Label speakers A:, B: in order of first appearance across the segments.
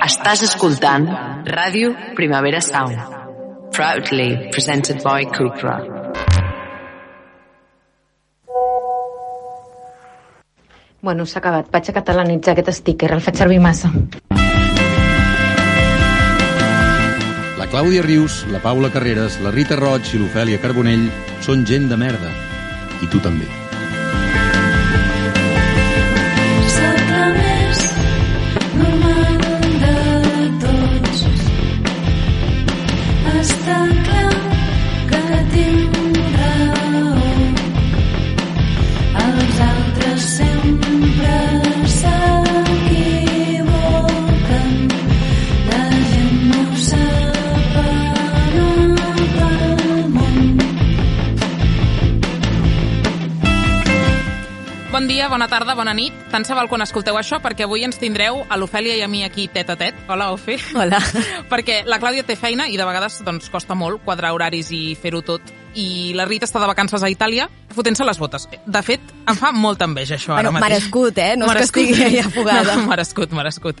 A: Estàs escoltant Ràdio Primavera Sound. Proudly presented by Kukra.
B: Bueno, s'ha acabat. Vaig a catalanitzar aquest sticker, el faig servir massa.
C: La Clàudia Rius, la Paula Carreras, la Rita Roig i l'Ofèlia Carbonell són gent de merda. I tu també.
D: Bona nit. Tant se val quan escolteu això, perquè avui ens tindreu a l'Ofèlia i a mi aquí tet a tet. Hola, Ofe.
B: Hola.
D: perquè la Clàudia té feina i de vegades doncs, costa molt quadrar horaris i fer-ho tot. I la Rita està de vacances a Itàlia fotent-se les botes. De fet, em fa molta enveja això
E: Bueno,
D: ara mateix.
E: merescut, eh? No és que
D: Merescut.
E: estigui allà afogada.
D: No, merescut, merescut.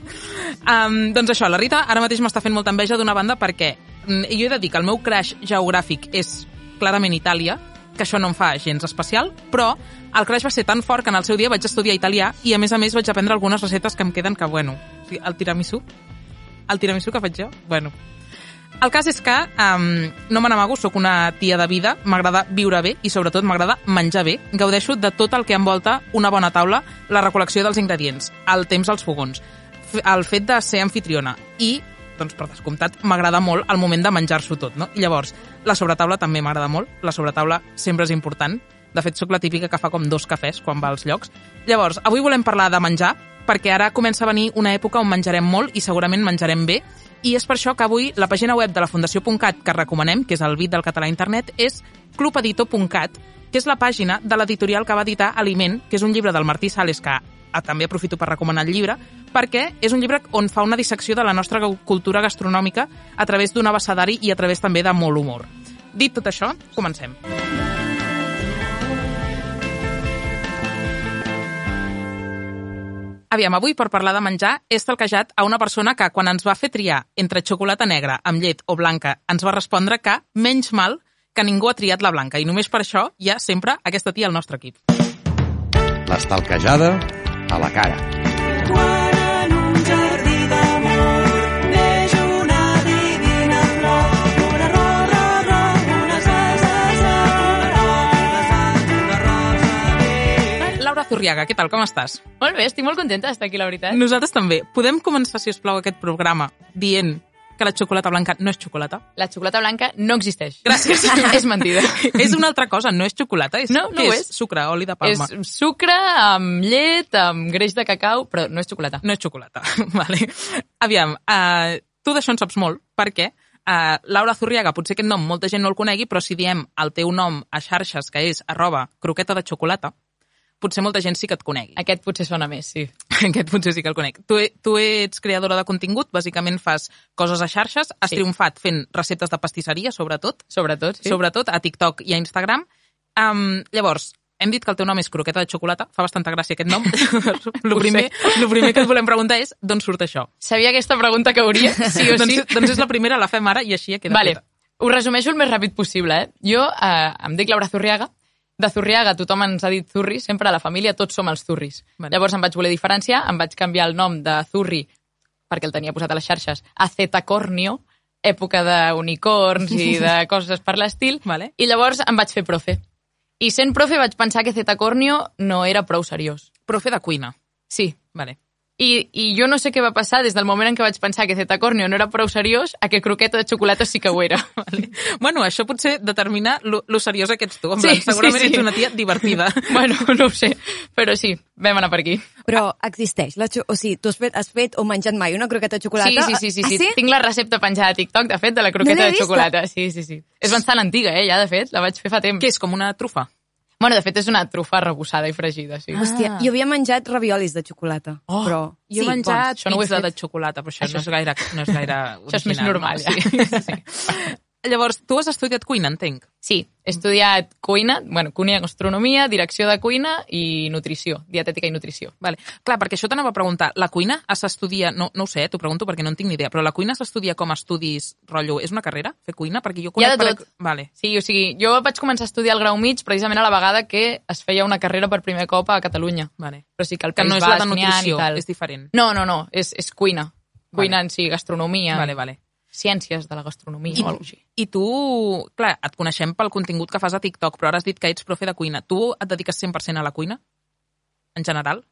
D: Um, doncs això, la Rita ara mateix m'està fent molta enveja d'una banda perquè mm, jo he de dir que el meu crash geogràfic és clarament Itàlia, que això no em fa gens especial, però el crash va ser tan fort que en el seu dia vaig estudiar italià i a més a més vaig aprendre algunes receptes que em queden que, bueno, el tiramisú, el tiramisú que faig jo, bueno, el cas és que um, no me n'amago, sóc una tia de vida, m'agrada viure bé i sobretot m'agrada menjar bé. Gaudeixo de tot el que envolta una bona taula, la recol·lecció dels ingredients, el temps als fogons, el fet de ser anfitriona i, doncs per descomptat, m'agrada molt el moment de menjar-s'ho tot, no? I llavors, la sobretaula també m'agrada molt, la sobretaula sempre és important, de fet, sóc la típica que fa com dos cafès quan va als llocs. Llavors, avui volem parlar de menjar, perquè ara comença a venir una època on menjarem molt i segurament menjarem bé, i és per això que avui la pàgina web de la Fundació.cat que recomanem, que és el bit del català a internet, és clubeditor.cat, que és la pàgina de l'editorial que va editar Aliment, que és un llibre del Martí Sales que també aprofito per recomanar el llibre, perquè és un llibre on fa una dissecció de la nostra cultura gastronòmica a través d'un abecedari i a través també de molt humor. Dit tot això, comencem. Aviam, avui per parlar de menjar he stalkejat a una persona que quan ens va fer triar entre xocolata negra amb llet o blanca ens va respondre que menys mal que ningú ha triat la blanca i només per això hi ha sempre aquesta tia al nostre equip.
C: L'estalquejada a la cara.
F: Quan en un jardí d'amor neix una divina flor.
D: Laura Zurriaga, què tal, com estàs?
G: Molt bé, estic molt contenta d'estar aquí, la veritat.
D: Nosaltres també. Podem començar, si us plau, aquest programa dient que la xocolata blanca no és xocolata?
G: La xocolata blanca no existeix.
D: Gràcies.
G: és mentida.
D: és una altra cosa, no és xocolata. És,
G: No, no
D: és.
G: és.
D: Sucre, oli de palma.
G: És sucre amb llet, amb greix de cacau, però no és xocolata.
D: No és xocolata. vale. Aviam, uh, tu d'això en saps molt, perquè uh, Laura Zurriaga, potser aquest nom molta gent no el conegui, però si diem el teu nom a xarxes, que és arroba croqueta de xocolata, potser molta gent sí que et conegui.
G: Aquest potser sona més, sí.
D: Aquest potser sí que el conec. Tu, tu ets creadora de contingut, bàsicament fas coses a xarxes, has
G: Sí.
D: triomfat fent receptes de pastisseria, sobretot,
G: Sobretot, sí.
D: sobretot a TikTok i a Instagram. Um, llavors, hem dit que el teu nom és croqueta de xocolata, fa bastanta gràcia aquest nom. lo, primer, lo primer que et volem preguntar és d'on surt això?
G: Sabia aquesta pregunta que hauria, sí o sí.
D: doncs, doncs és la primera, la fem ara i així ja queda
G: Vale,
D: feta.
G: ho resumeixo el més ràpid possible, eh? Jo eh, em dic Laura Zurriaga, de Zurriaga tothom ens ha dit Zurri, sempre a la família tots som els Zurris.
D: Vale.
G: Llavors em vaig voler diferenciar, em vaig canviar el nom de Zurri, perquè el tenia posat a les xarxes, a Zetacornio, època d'unicorns i de coses per l'estil,
D: Vale.
G: i llavors em vaig fer profe. I sent profe vaig pensar que Zetacornio no era prou seriós.
D: Profe de cuina.
G: Sí,
D: Vale.
G: I, I jo no sé què va passar des del moment en què vaig pensar que Zetacornio no era prou seriós a que croqueta de xocolata sí que ho era.
D: Vale. Bueno, això potser determina lo, lo seriosa que ets tu. En
G: Sí,
D: plan, segurament
G: sí, sí.
D: ets una tia divertida.
G: bueno, no ho sé, però sí, vam anar per aquí.
E: Però existeix. La o sigui, tu has fet, has fet o menjat mai una croqueta de xocolata?
G: Sí, sí, sí, sí, sí.
E: Ah, sí?
G: Tinc la recepta penjada a TikTok, de fet, de la
E: No
G: croqueta
E: l'he
G: de
E: vista.
G: xocolata. Sí, sí, sí. És bastant antiga, eh, ja, de fet, la vaig fer fa temps.
D: Què és, com una trufa?
G: Bueno, de fet, és una trufa arrebossada i fregida, sí.
E: Hòstia, jo havia menjat raviolis de xocolata.
D: Oh,
E: però...
D: Jo he menjat
G: això no ho he
D: pizza de xocolata, però això,
G: Això-
D: no és gaire, no és gaire
G: Això és més
D: original,
G: normal,
D: no?
G: ja.
D: Sí, sí. Llavors, tu has estudiat cuina, entenc.
G: Sí, he estudiat cuina, bueno, cuina i gastronomia, direcció de cuina i nutrició, dietètica i nutrició.
D: Vale. Clar, perquè això t'anava a preguntar. La cuina s'estudia... No, no ho sé, t'ho pregunto perquè no en tinc ni idea, però la cuina s'estudia com a estudis, rotllo, és una carrera, fer cuina? Perquè jo
G: Hi ha
D: conec...
G: de
D: per
G: tot.
D: ex- Vale.
G: Sí, o sigui, jo vaig començar a estudiar el grau mig precisament a la vegada que es feia una carrera per primer cop a Catalunya.
D: Vale.
G: Però sí que el
D: Que no és la de nutrició, és diferent.
G: No, no, no, és, és cuina. Cuina
D: Vale.
G: en si, gastronomia,
D: Vale, vale.
G: Ciències de la gastronomia
D: I,
G: o alguna cosa així.
D: I tu, clar, et coneixem pel contingut que fas a TikTok, però ara has dit que ets profe de cuina. Tu et dediques 100% a la cuina? En general?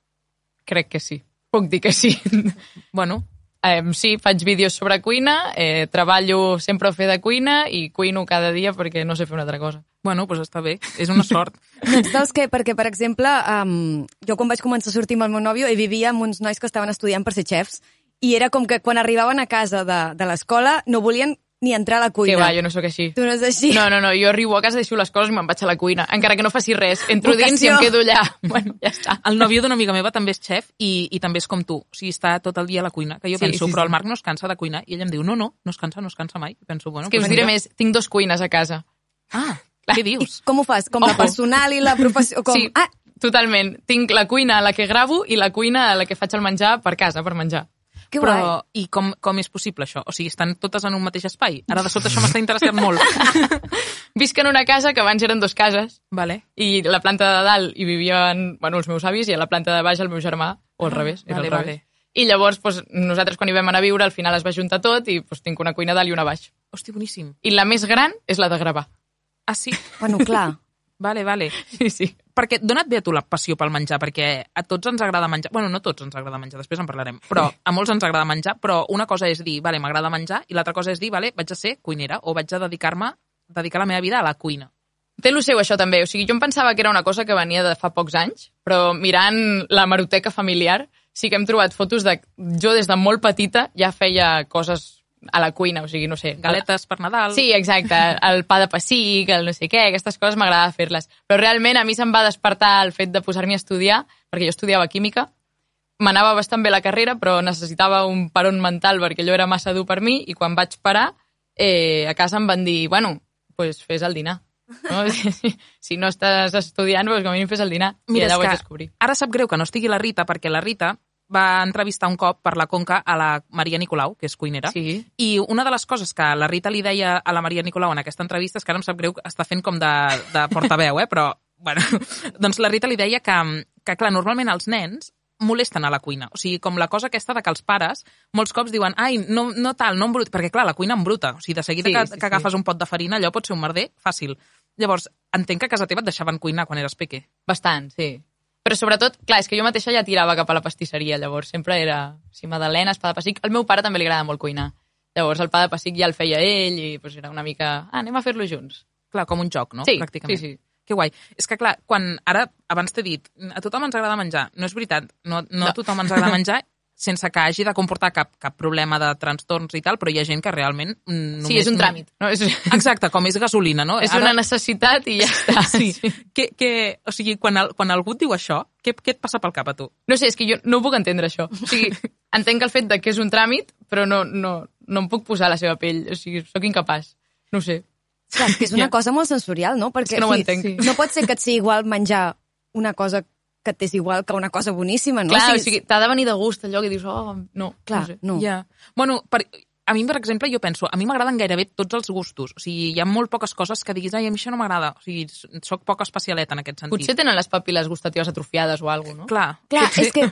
G: Crec que sí. Puc dir que sí.
D: Bueno,
G: Eh, sí, faig vídeos sobre cuina, eh, treballo sempre a fer de cuina i cuino cada dia perquè no sé fer una altra cosa.
D: bueno, doncs està bé. És una sort.
E: Ets dels que, perquè, per exemple, um, jo quan vaig començar a sortir amb el meu nòvio vivia amb uns nois que estaven estudiant per ser xefs i era com que quan arribaven a casa de, de l'escola no volien ni entrar a la cuina.
G: Que va, jo no sóc així.
E: Tu no és així?
G: No, no, no, jo arribo a casa, deixo les coses i me'n vaig a la cuina, encara que no faci res. Entro dins i
E: Vocació.
G: em quedo allà. Bueno, ja està.
D: El nòvio d'una amiga meva també és xef i, i també és com tu. O sigui, està tot el dia a la cuina. Que jo
G: Sí,
D: penso,
G: sí,
D: però
G: sí.
D: el Marc no es cansa de cuinar. I ell em diu, no, no, no es cansa, no es cansa mai. I penso, bueno...
G: És que us diré més, tinc dos cuines a casa.
D: Ah, què
E: I
D: dius?
E: com ho fas? Com la
G: Ojo.
E: personal i la professió? Com...
G: Sí,
E: Ah,
G: totalment. Tinc la cuina a la que gravo i la cuina a la que faig el menjar per casa, per menjar.
E: Que
D: però,
E: guai.
D: i com, com és possible això? O sigui, estan totes en un mateix espai? Ara de sota això m'està interessant molt.
G: Visc en una casa que abans eren dues cases
D: vale.
G: i la planta de dalt hi vivien bueno, els meus avis i a la planta de baix el meu germà, o al revés, era
D: vale,
G: al revés.
D: vale.
G: I llavors doncs, nosaltres quan hi vam anar a viure al final es va juntar tot i doncs, tinc una cuina dalt i una baix.
D: Hosti, boníssim.
G: I la més gran és la de gravar.
D: Ah, sí?
E: Bueno, clar.
D: Vale, vale.
G: Sí, sí.
D: Perquè d'on et ve a tu la passió pel menjar? Perquè a tots ens agrada menjar. Bueno, no a tots ens agrada menjar, després en parlarem. Però a molts ens agrada menjar, però una cosa és dir, vale, m'agrada menjar, i l'altra cosa és dir, vale, vaig a ser cuinera o vaig a dedicar-me, dedicar la meva vida a la cuina.
G: Té lo seu, això també. O sigui, jo em pensava que era una cosa que venia de fa pocs anys, però mirant la maroteca familiar sí que hem trobat fotos de... Jo des de molt petita ja feia coses a la cuina, o sigui, no sé...
D: Galetes per Nadal.
G: Sí, exacte. El pa de pessic, el no sé què, aquestes coses m'agrada fer-les. Però realment a mi se'm va despertar el fet de posar-m'hi a estudiar, perquè jo estudiava química, m'anava bastant bé la carrera, però necessitava un peron mental perquè allò era massa dur per mi, i quan vaig parar, eh, a casa em van dir, bueno, pues fes el dinar. No? si no estàs estudiant, pues com a mínim fes el dinar. I allà ho vaig descobrir.
D: ara sap greu que no estigui la Rita, perquè la Rita va entrevistar un cop per la Conca a la Maria Nicolau, que és cuinera,
G: Sí.
D: i una de les coses que la Rita li deia a la Maria Nicolau en aquesta entrevista és que ara em sap greu que està fent com de, de portaveu, eh? però bueno, doncs la Rita li deia que, que, clar, normalment els nens molesten a la cuina. O sigui, com la cosa aquesta de que els pares molts cops diuen ai, no, no tal, no embrut, perquè clar, la cuina embruta. O sigui, de seguida
G: Sí,
D: que,
G: sí,
D: que
G: sí.
D: agafes un pot de farina, allò pot ser un merder fàcil. Llavors, entenc que a casa teva et deixaven cuinar quan eres peque.
G: Bastant, sí. Però sobretot, clar, és que jo mateixa ja tirava cap a la pastisseria, llavors sempre era, si magdalenes, pa de pessic. Al meu pare també li agrada molt cuinar. Llavors el pa de pessic ja el feia ell i doncs, era una mica, ah, anem a fer-lo junts.
D: Clar, com un joc, no?
G: Sí,
D: Pràcticament.
G: sí, sí.
D: Que guai. És que, clar, quan ara, abans t'he dit, a tothom ens agrada menjar. No és veritat, no, no,
G: No.
D: a tothom ens agrada menjar sense que hagi de comportar cap, cap problema de trastorns i tal, però hi ha gent que realment... mm,
G: Sí, és un tràmit. No? És,
D: Exacte, com és gasolina, no?
G: és una necessitat i ja està.
D: Sí. Que, que, o sigui, quan, el, quan algú et diu això, què, què et passa pel cap a tu?
G: No sé, és que jo no ho puc entendre, això. O sigui, entenc el fet de que és un tràmit, però no, no, no em puc posar a la seva pell. O sigui, sóc incapaç. No ho sé.
E: Clar, és que és una
D: Ja.
E: cosa molt sensorial, no? Perquè
G: És que no ho
E: sí,
G: entenc.
E: sí. no pot ser que et sigui igual menjar una cosa que et és igual que una cosa boníssima, no?
G: Clar, o sigui, t'ha de venir de gust allò que dius, oh, no,
E: clar,
G: no sé.
E: no.
D: Ja. Bueno, per, a mi, per exemple, jo penso, a mi m'agraden gairebé tots els gustos. O sigui, hi ha molt poques coses que diguis, ai, a mi això no m'agrada. O sigui, sóc poc especialeta en aquest sentit.
G: Potser tenen les pàpiles gustatives atrofiades o alguna cosa, no?
D: Clar,
E: Clar,
D: potser-
E: és que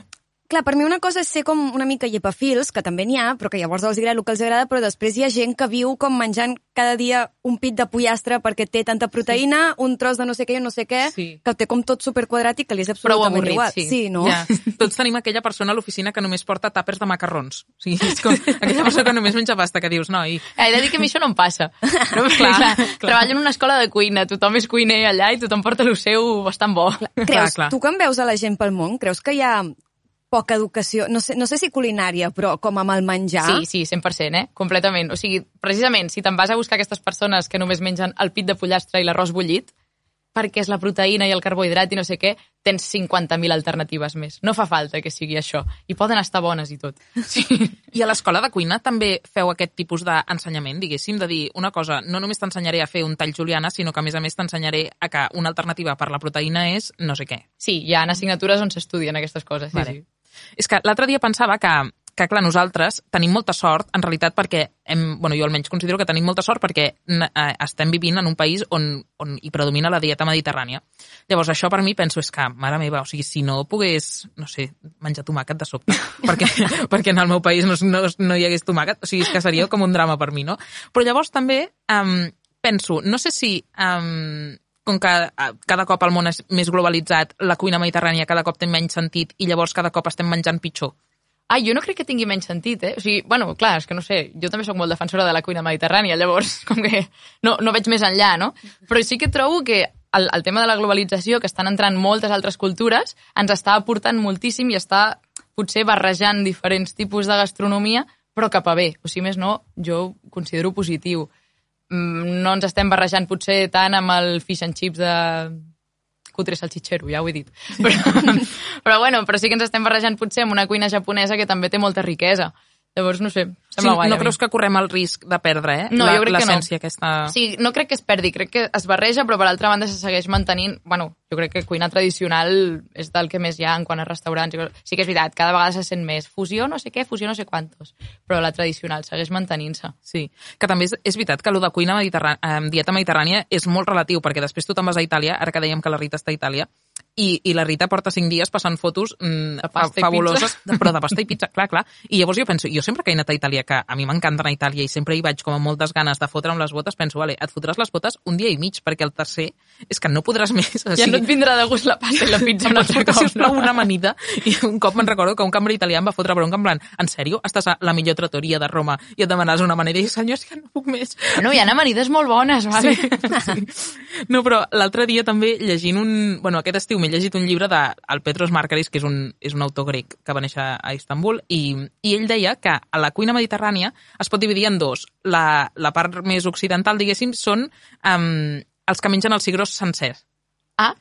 E: Clar, per mi una cosa és ser com una mica llepafils, que també n'hi ha, però que llavors els agrada el que els agrada, però després hi ha gent que viu com menjant cada dia un pit de pollastre perquè té tanta proteïna, un tros de no sé què i no sé què,
D: Sí.
E: que té com tot superquadrat i que li és
G: Prou
E: absolutament
G: avorrit,
E: igual.
G: sí.
E: sí, no?
D: Ja. Tots tenim aquella persona a l'oficina que només porta tàpers de macarrons. O sigui, és com aquella persona que només menja pasta, que dius, noi,
G: He de dir que a mi això no em passa. No?
D: Clar,
G: clar,
D: clar.
G: Treballo en una escola de cuina, tothom és cuiner allà i tothom porta el seu bastant bo.
E: Creus,
D: Clar, clar.
E: tu quan veus a la gent pel món, creus que hi ha poca educació, no sé, no sé si culinària, però com amb el menjar?
G: Sí, sí, 100%, eh? Completament. O sigui, precisament, si te'n vas a buscar aquestes persones que només mengen el pit de pollastre i l'arròs bullit, perquè és la proteïna i el carbohidrat i no sé què, tens 50.000 alternatives més. No fa falta que sigui això. I poden estar bones i tot. Sí.
D: I a l'escola de cuina també feu aquest tipus d'ensenyament, diguéssim, de dir una cosa, no només t'ensenyaré a fer un tall juliana, sinó que a més a més t'ensenyaré a que una alternativa per la proteïna és no sé què.
G: Sí, hi ha assignatures on s'estudien aquestes coses. Sí,
D: Vale.
G: sí.
D: És que l'altre dia pensava que, que, clar, nosaltres tenim molta sort, en realitat, perquè, hem, bueno, jo almenys considero que tenim molta sort perquè eh, estem vivint en un país on, on hi predomina la dieta mediterrània. Llavors, això per mi penso és que, mare meva, o sigui, si no pogués, no sé, menjar tomàquet de sobte, perquè, perquè en el meu país no, no, no hi hagués tomàquet, o sigui, és que seria com un drama per mi, no? Però llavors també um, penso, no sé si um, com que eh, cada cop el món és més globalitzat, la cuina mediterrània cada cop té menys sentit i llavors cada cop estem menjant pitjor.
G: Ah, jo no crec que tingui menys sentit, eh? O sigui, bueno, clar, és que no sé, jo també sóc molt defensora de la cuina mediterrània, llavors com que no, no veig més enllà, no? Però sí que trobo que el, el tema de la globalització, que estan entrant moltes altres cultures, ens està aportant moltíssim i està potser barrejant diferents tipus de gastronomia, però cap a bé. O sigui, més no, jo ho considero positiu. Mm, No ens estem barrejant potser tant amb el fish and chips de cutre salchichero, ja ho he dit. Però, però bueno, però sí que ens estem barrejant potser amb una cuina japonesa que també té molta riquesa. Llavors, no sé,
D: Sí,
G: sembla guai.
D: no creus que correm el risc de perdre, eh?
G: No,
D: la,
G: jo crec que no.
D: aquesta...
G: Sí, no crec que es perdi, crec que es barreja, però per altra banda se segueix mantenint... Bueno, jo crec que cuina tradicional és del que més hi ha en quant a restaurants. Sí que és veritat, cada vegada se sent més fusió no sé què, fusió no sé quantos, però la tradicional segueix mantenint-se.
D: Sí, que també és, és veritat que allò de cuina mediterrània, eh, dieta mediterrània és molt relatiu, perquè després tu te'n vas a Itàlia, ara que dèiem que la Rita està a Itàlia, i, i la Rita porta cinc dies passant fotos mm,
G: De pasta
D: fabuloses, de, però de pasta i pizza, clar, clar. I llavors jo penso, jo sempre que he anat a Itàlia, que a mi m'encanta anar a Itàlia i sempre hi vaig com amb moltes ganes de fotre'm les botes, penso, vale, et fotràs les botes un dia i mig, perquè el tercer és que no podràs més. O
G: Ja no et vindrà de gust la pasta i la pizza un altre cop,
D: sisplau,
G: no?
D: una amanida. I un cop me'n recordo que un cambrer italià em va fotre bronca en plan, en sèrio? Estàs a la millor tratoria de Roma i et demanes una amanida? I senyor, és que no puc més.
G: No, hi ha amanides molt bones, vale?
D: Sí. No, però l'altre dia també llegint un... Bueno, aquest estiu m'he llegit un llibre de el Petros Markaris, que és un, és un autor grec que va néixer a Istanbul, i, i ell deia que a la cuina mediterrània es pot dividir en dos. La, la part més occidental, diguéssim, són um, els que mengen els cigrons sencers.
G: Ah,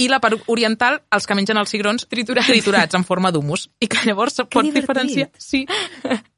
D: I la part oriental, els que mengen els cigrons
G: Triturats.
D: triturats en forma d'humus. I que llavors se pot
B: divertit.
D: diferenciar... Sí.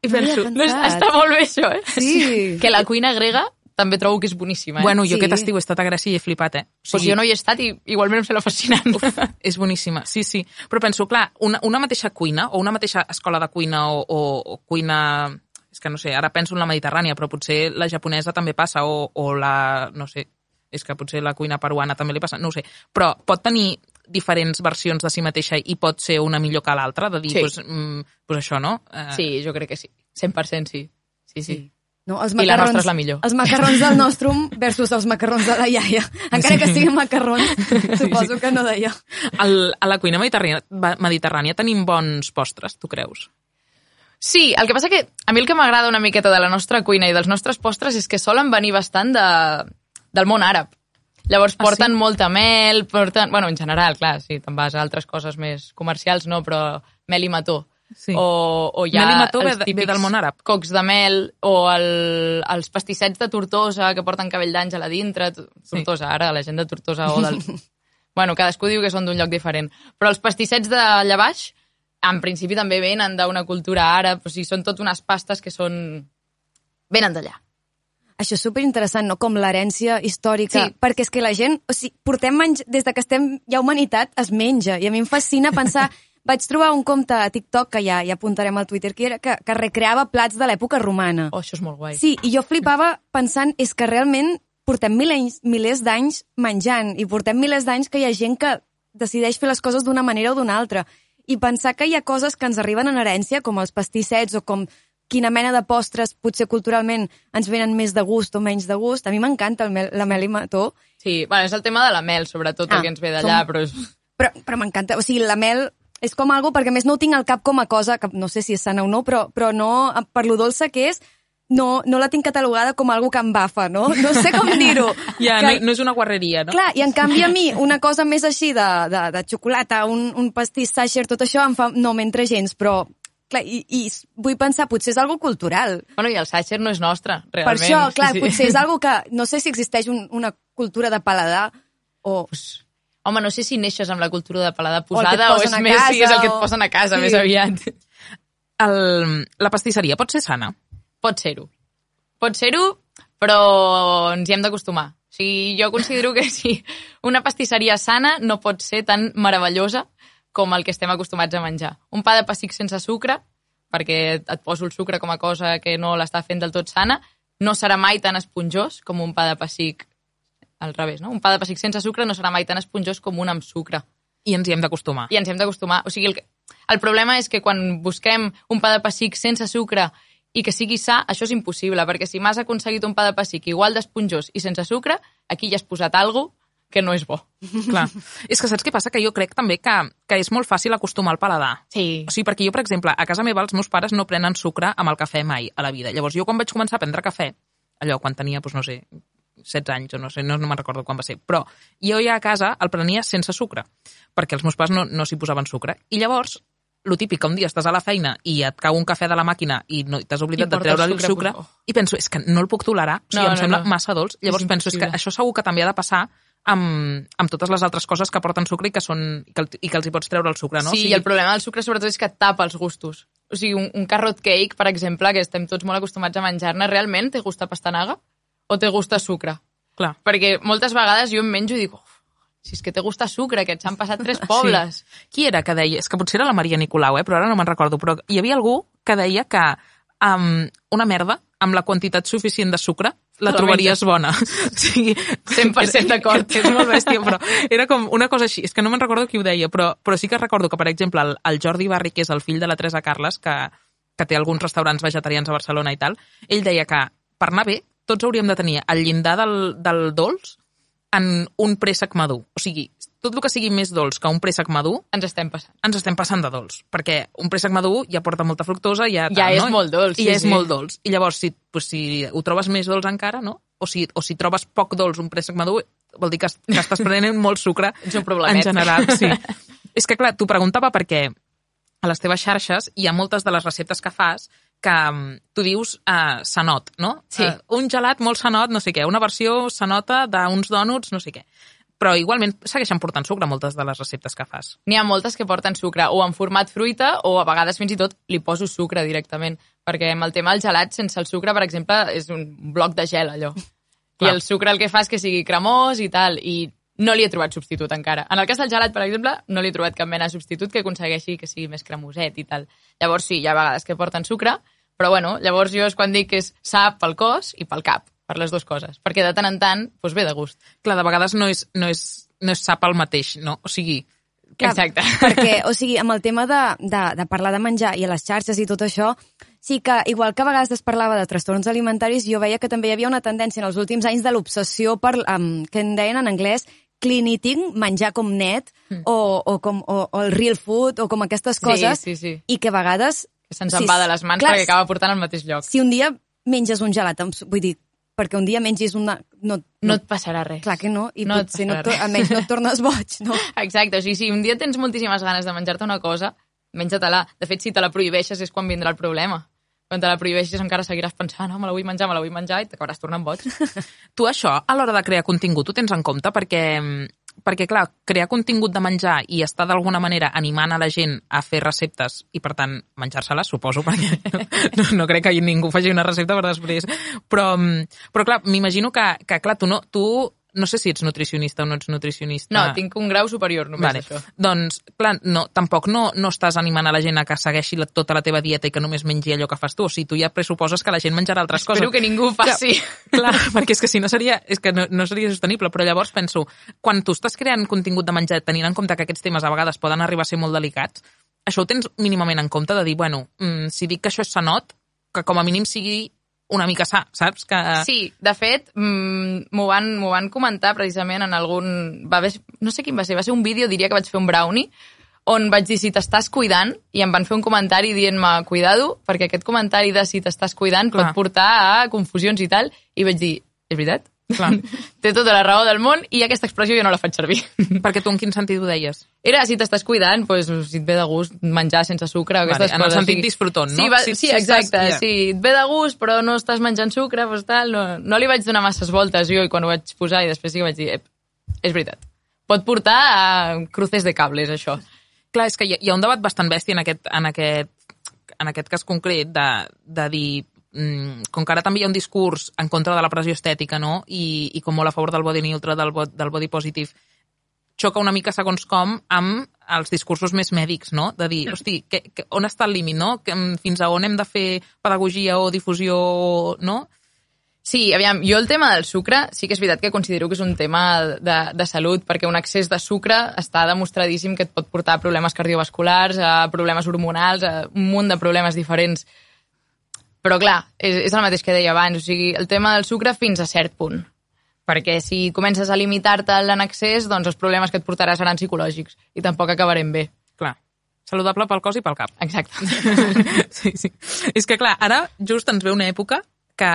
D: I penso,
G: no, està molt bé això, eh?
B: Sí.
G: Que la cuina grega també trobo que és boníssima, eh?
D: bueno, jo
B: Sí.
D: aquest estiu he estat a Grècia i he flipat, eh? O
G: Pues jo no hi he estat i igualment em sembla fascinant.
D: Uf, és boníssima, sí, sí. Però penso, clar, una, una mateixa cuina o una mateixa escola de cuina o, o, o cuina... És que no sé, ara penso en la mediterrània, però potser la japonesa també passa o, o la... no sé, és que potser la cuina peruana també li passa, no ho sé. Però pot tenir diferents versions de si mateixa i pot ser una millor que l'altra, de dir,
G: Sí.
D: pues, mm, pues això, no? Eh,
G: Sí, jo crec que sí. 100% sí. Sí, sí.
E: No, els
G: I la nostra és la millor.
E: Els macarrons del nostrum versus els macarrons de la iaia. Encara que siguin macarrons, suposo que no d'allò.
D: Al, a la cuina mediterrània, mediterrània tenim bons postres, tu creus?
G: Sí, el que passa que a mi el que m'agrada una miqueta de la nostra cuina i dels nostres postres és que solen venir bastant de, del món àrab. Llavors
D: Ah,
G: porten
D: sí?
G: molta mel, porten... Bueno, en general, clar, sí, te'n vas a altres coses més comercials, no, però mel i mató.
D: Sí.
G: O, o hi ha
D: Mel i mató ve
G: els
D: ve
G: típics
D: del món àrab.
G: cocs de mel o el, els pastissets de Tortosa que porten cabell d'àngel a dintre. Tortosa, ara, la gent de Tortosa o del... bueno, cadascú diu que són d'un lloc diferent. Però els pastissets de allà baix, en principi també venen d'una cultura àrab, o sigui, són tot unes pastes que són... venen d'allà.
E: Això és superinteressant, no? Com l'herència històrica.
G: Sí.
E: Perquè és que la gent... O sigui, portem anys... Des de que estem... Hi ha humanitat, es menja. I a mi em fascina pensar... Vaig trobar un compte a TikTok, que ja, ja apuntarem al Twitter, que, era, que, que recreava plats de l'època romana.
G: Oh, això és molt guai.
E: Sí, i jo flipava pensant, és que realment portem milers, milers d'anys menjant i portem milers d'anys que hi ha gent que decideix fer les coses d'una manera o d'una altra. I pensar que hi ha coses que ens arriben en herència, com els pastissets o com quina mena de postres potser culturalment ens venen més de gust o menys de gust. A mi m'encanta el mel, la mel i mató,
G: Sí, bueno, és el tema de la mel, sobretot,
E: Ah,
G: el que ens ve d'allà,
E: som-
G: però és...
E: però, però m'encanta. O sigui, la mel és com algo, perquè més no ho tinc al cap com a cosa, que no sé si és sana o no, però, però no, per lo dolça que és, no, no la tinc catalogada com algo que em bafa, no? No sé com dir-ho.
D: Ja,
E: Que-
D: no, no és una guarreria, no?
E: Clar, i en canvi a mi una cosa més així de, de, de xocolata, un, un pastís sacher, tot això em fa, no m'entra gens, però clar, i, i vull pensar, potser és algo cultural.
G: Bueno, i el Sacher no és nostre,
E: Per
G: realment.
E: això, clar,
G: sí, sí.
E: potser és algo que, no sé si existeix un, una cultura de paladar O...
G: Home, no sé si neixes amb la cultura de
E: O et
G: posada o,
E: posen
G: és més, sí, és
E: casa,
G: el que et
E: o-
G: posen a casa
E: Sí.
G: més aviat.
D: El, la pastisseria pot ser sana?
G: Pot ser-ho. Pot ser-ho, però ens hi hem d'acostumar. O sigui, jo considero que si una pastisseria sana no pot ser tan meravellosa com el que estem acostumats a menjar. Un pa de pessic sense sucre, perquè et poso el sucre com a cosa que no l'està fent del tot sana, no serà mai tan esponjós com un pa de pessic al revés, no? Un pa de pessic sense sucre no serà mai tan esponjós com un amb sucre.
D: I ens hi hem d'acostumar.
G: I ens hem d'acostumar. O sigui, el, que- el problema és que quan busquem un pa de pessic sense sucre i que sigui sa, això és impossible, perquè si m'has aconseguit un pa de pessic igual d'esponjós i sense sucre, aquí ja has posat alguna que no és bo.
D: Clar. és que saps què passa? Que jo crec també que, que és molt fàcil acostumar el paladar.
G: Sí.
D: O sigui, perquè jo, per exemple, a casa meva els meus pares no prenen sucre amb el cafè mai a la vida. Llavors, jo quan vaig començar a prendre cafè, allò, quan tenia, doncs, no sé, 16 anys o no sé, no, no me'n recordo quan va ser, però jo ja a casa el prenia sense sucre, perquè els meus pares no, no s'hi posaven sucre. I llavors, lo típic, que un dia estàs a la feina i et cau un cafè de la màquina i no, t'has oblidat
G: I
D: de
G: el
D: treure el
G: sucre,
D: sucre,
G: oh.
D: i penso, és que no el puc tolerar, o sigui,
G: No,
D: em
G: no,
D: sembla
G: no.
D: massa dolç. Llavors
G: És
D: penso, és que
G: impossible.
D: això segur que també ha de passar amb, amb totes les altres coses que porten sucre i que, són, i que, el- i que els hi pots treure el sucre, no?
G: Sí, i el problema del sucre sobretot és que tapa els gustos. O sigui, un, un carrot cake, per exemple, que estem tots molt acostumats a menjar-ne, realment té gust a pastanaga o té gust a sucre?
D: Clar.
G: Perquè moltes vegades jo em menjo i dic, "Uf, si és que té gust a sucre, que et s'han passat tres pobles.
D: Sí. Qui era que deia? És que potser era la Maria Nicolau, eh? però ara no me'n recordo. Però hi havia algú que deia que um, una merda amb la quantitat suficient de sucre la
G: Te la
D: trobaries bona. O sigui,
G: 100% d'acord.
D: És molt bèstia, però era com una cosa així. És que no me'n recordo qui ho deia, però, però sí que recordo que, per exemple, el, el Jordi Barri, que és el fill de la Teresa Carles, que, que té alguns restaurants vegetarians a Barcelona i tal, ell deia que per anar bé tots hauríem de tenir el llindar del, del dolç en un préssec madur. O sigui, tot el que sigui més dolç que un préssec madur,
G: Ens estem passant.
D: ens estem passant de dolç, perquè un préssec madur ja porta molta fructosa, ja,
G: Ja
D: tal,
G: és
D: no?
G: molt dolç,
D: I
G: sí,
D: ja és
G: sí.
D: molt dolç. I llavors, si, pues, si ho trobes més dolç encara, no? O si, o si trobes poc dolç un préssec madur, vol dir que, que estàs prenent molt sucre
G: Ets un
D: en general. Sí. és que, clar, t'ho preguntava perquè a les teves xarxes hi ha moltes de les receptes que fas que mm, tu dius uh, sanot, no?
G: Sí.
D: Uh, un gelat molt sanot, no sé què, una versió sanota d'uns dònuts, no sé què. Però igualment segueixen portant sucre moltes de les receptes que fas.
G: N'hi ha moltes que porten sucre, o en format fruita, o a vegades fins i tot li poso sucre directament, perquè amb el tema del gelat, sense el sucre, per exemple, és un bloc de gel, allò. I el sucre el que fa és que sigui cremós i tal, i no li he trobat substitut encara. En el cas del gelat, per exemple, no li he trobat cap mena de substitut que aconsegueixi que sigui més cremoset i tal. Llavors sí, hi ha vegades que porten sucre, però bueno, llavors jo és quan dic que és sa pel cos i pel cap, per les dues coses, perquè de tant en tant doncs ve de gust.
D: Clar, de vegades no és, no és, no és sap el mateix, no? O sigui,
E: Clar,
G: Exacte.
E: Perquè, o sigui, amb el tema de, de, de parlar de menjar i a les xarxes i tot això, sí que, igual que a vegades es parlava de trastorns alimentaris, jo veia que també hi havia una tendència en els últims anys de l'obsessió per, um, que en deien en anglès, clean eating, menjar com net,
G: Mm.
E: o, o, com, o, o el real food, o com aquestes
G: Sí,
E: coses,
G: sí, sí.
E: i que a vegades...
G: Se'ns en va de les mans
E: clar,
G: perquè acaba portant al mateix lloc.
E: Si un dia menges un gelat, vull dir, perquè un dia mengis una... No,
G: No et passarà res.
E: Clar que no, i
G: No
E: potser no,
G: res.
E: almenys no et tornes boig, no?
G: Exacte, o sigui, si un dia tens moltíssimes ganes de menjar-te una cosa, menja-te-la. De fet, si te la prohibeixes és quan vindrà el problema. Quan te la prohibeixes encara seguiràs pensant, no, me la vull menjar, me la vull menjar, i t'acabaràs tornant boig.
D: tu això, a l'hora de crear contingut, ho tens en compte? Perquè, perquè, clar, crear contingut de menjar i estar d'alguna manera animant a la gent a fer receptes i, per tant, menjar-se-les, suposo, perquè no, no crec que ningú faci una recepta per després. Però, però clar, m'imagino que, que, clar, tu no, tu no sé si ets nutricionista o no ets nutricionista.
G: No, tinc un grau superior només
D: Vale.
G: d'això.
D: Doncs, clar, no, tampoc no, no estàs animant a la gent a que segueixi la, tota la teva dieta i que només mengi allò que fas tu. O sigui, tu ja pressuposes que la gent menjarà altres
G: Espero
D: coses.
G: que ningú ho faci.
D: Clar, perquè és que si no seria, és que no, no seria sostenible, però llavors penso, quan tu estàs creant contingut de menjar, tenint en compte que aquests temes a vegades poden arribar a ser molt delicats, això ho tens mínimament en compte de dir, bueno, mm, si dic que això és sanot, que com a mínim sigui una mica sa, saps? Que...
G: Sí, de fet, mm, m'ho van, van comentar precisament en algun... Va haver, no sé quin va ser, va ser un vídeo, diria que vaig fer un brownie, on vaig dir si t'estàs cuidant, i em van fer un comentari dient-me, cuidado, perquè aquest comentari de si t'estàs cuidant
D: Clar.
G: pot portar a confusions i tal, i vaig dir, és veritat?
D: Clar.
G: Té tota la raó del món i aquesta expressió jo no la faig servir.
D: Perquè tu en quin sentit ho deies?
G: Era, si t'estàs cuidant, pues, si et ve de gust menjar sense sucre o aquestes
D: Vale, en el
G: coses.
D: sentit
G: sí.
D: disfrutón, no?
G: Sí, va,
D: Si-
G: sí,
D: si
G: exacte.
D: estàs-.
G: Si et ve de gust, però no estàs menjant sucre, pues, tal, no, no li vaig donar masses voltes jo i quan ho vaig posar i després sí que vaig dir, ep, és veritat. pot portar a cruces de cables, això.
D: Clar, és que hi ha, hi ha un debat bastant bèstia en aquest, en aquest, en aquest cas concret de, de dir com que ara també hi ha un discurs en contra de la pressió estètica, no? I, i com molt a favor del body neutral, del, del body positive, xoca una mica segons com amb els discursos més mèdics, no? De dir, hosti, que, que, on està el límit, no? Que, mm, fins a on hem de fer pedagogia o difusió, no?
G: Sí, aviam, jo el tema del sucre sí que és veritat que considero que és un tema de, de salut, perquè un excés de sucre està demostradíssim que et pot portar a problemes cardiovasculars, a problemes hormonals, a un munt de problemes diferents. Però clar, és, és el mateix que deia abans, o sigui, el tema del sucre fins a cert punt. Perquè si comences a limitar-te'l en excés, doncs els problemes que et portarà seran psicològics i tampoc acabarem bé.
D: Clar, saludable pel cos i pel cap.
G: Exacte.
D: sí, sí. És que, clar, ara just ens ve una època que,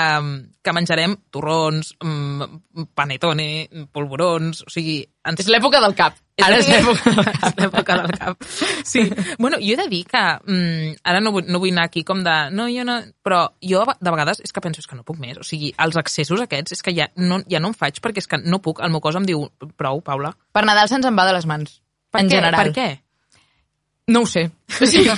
D: que menjarem torrons, mm, panetone, polvorons, o sigui... Ens...
G: És l'època del cap. Ara és cap.
D: És l'època del cap. Sí. Bueno, jo he de dir que... Mm, ara no vull, no vull anar aquí com de... No, jo no... Però jo de vegades és que penso és que no puc més. O sigui, els excessos aquests és que ja no, ja no em faig perquè és que no puc. El meu cos em diu prou, Paula.
G: Per Nadal se'ns en va de les mans.
D: Per
G: en
D: què?
G: general.
D: Per què?
G: No ho sé. Sigui,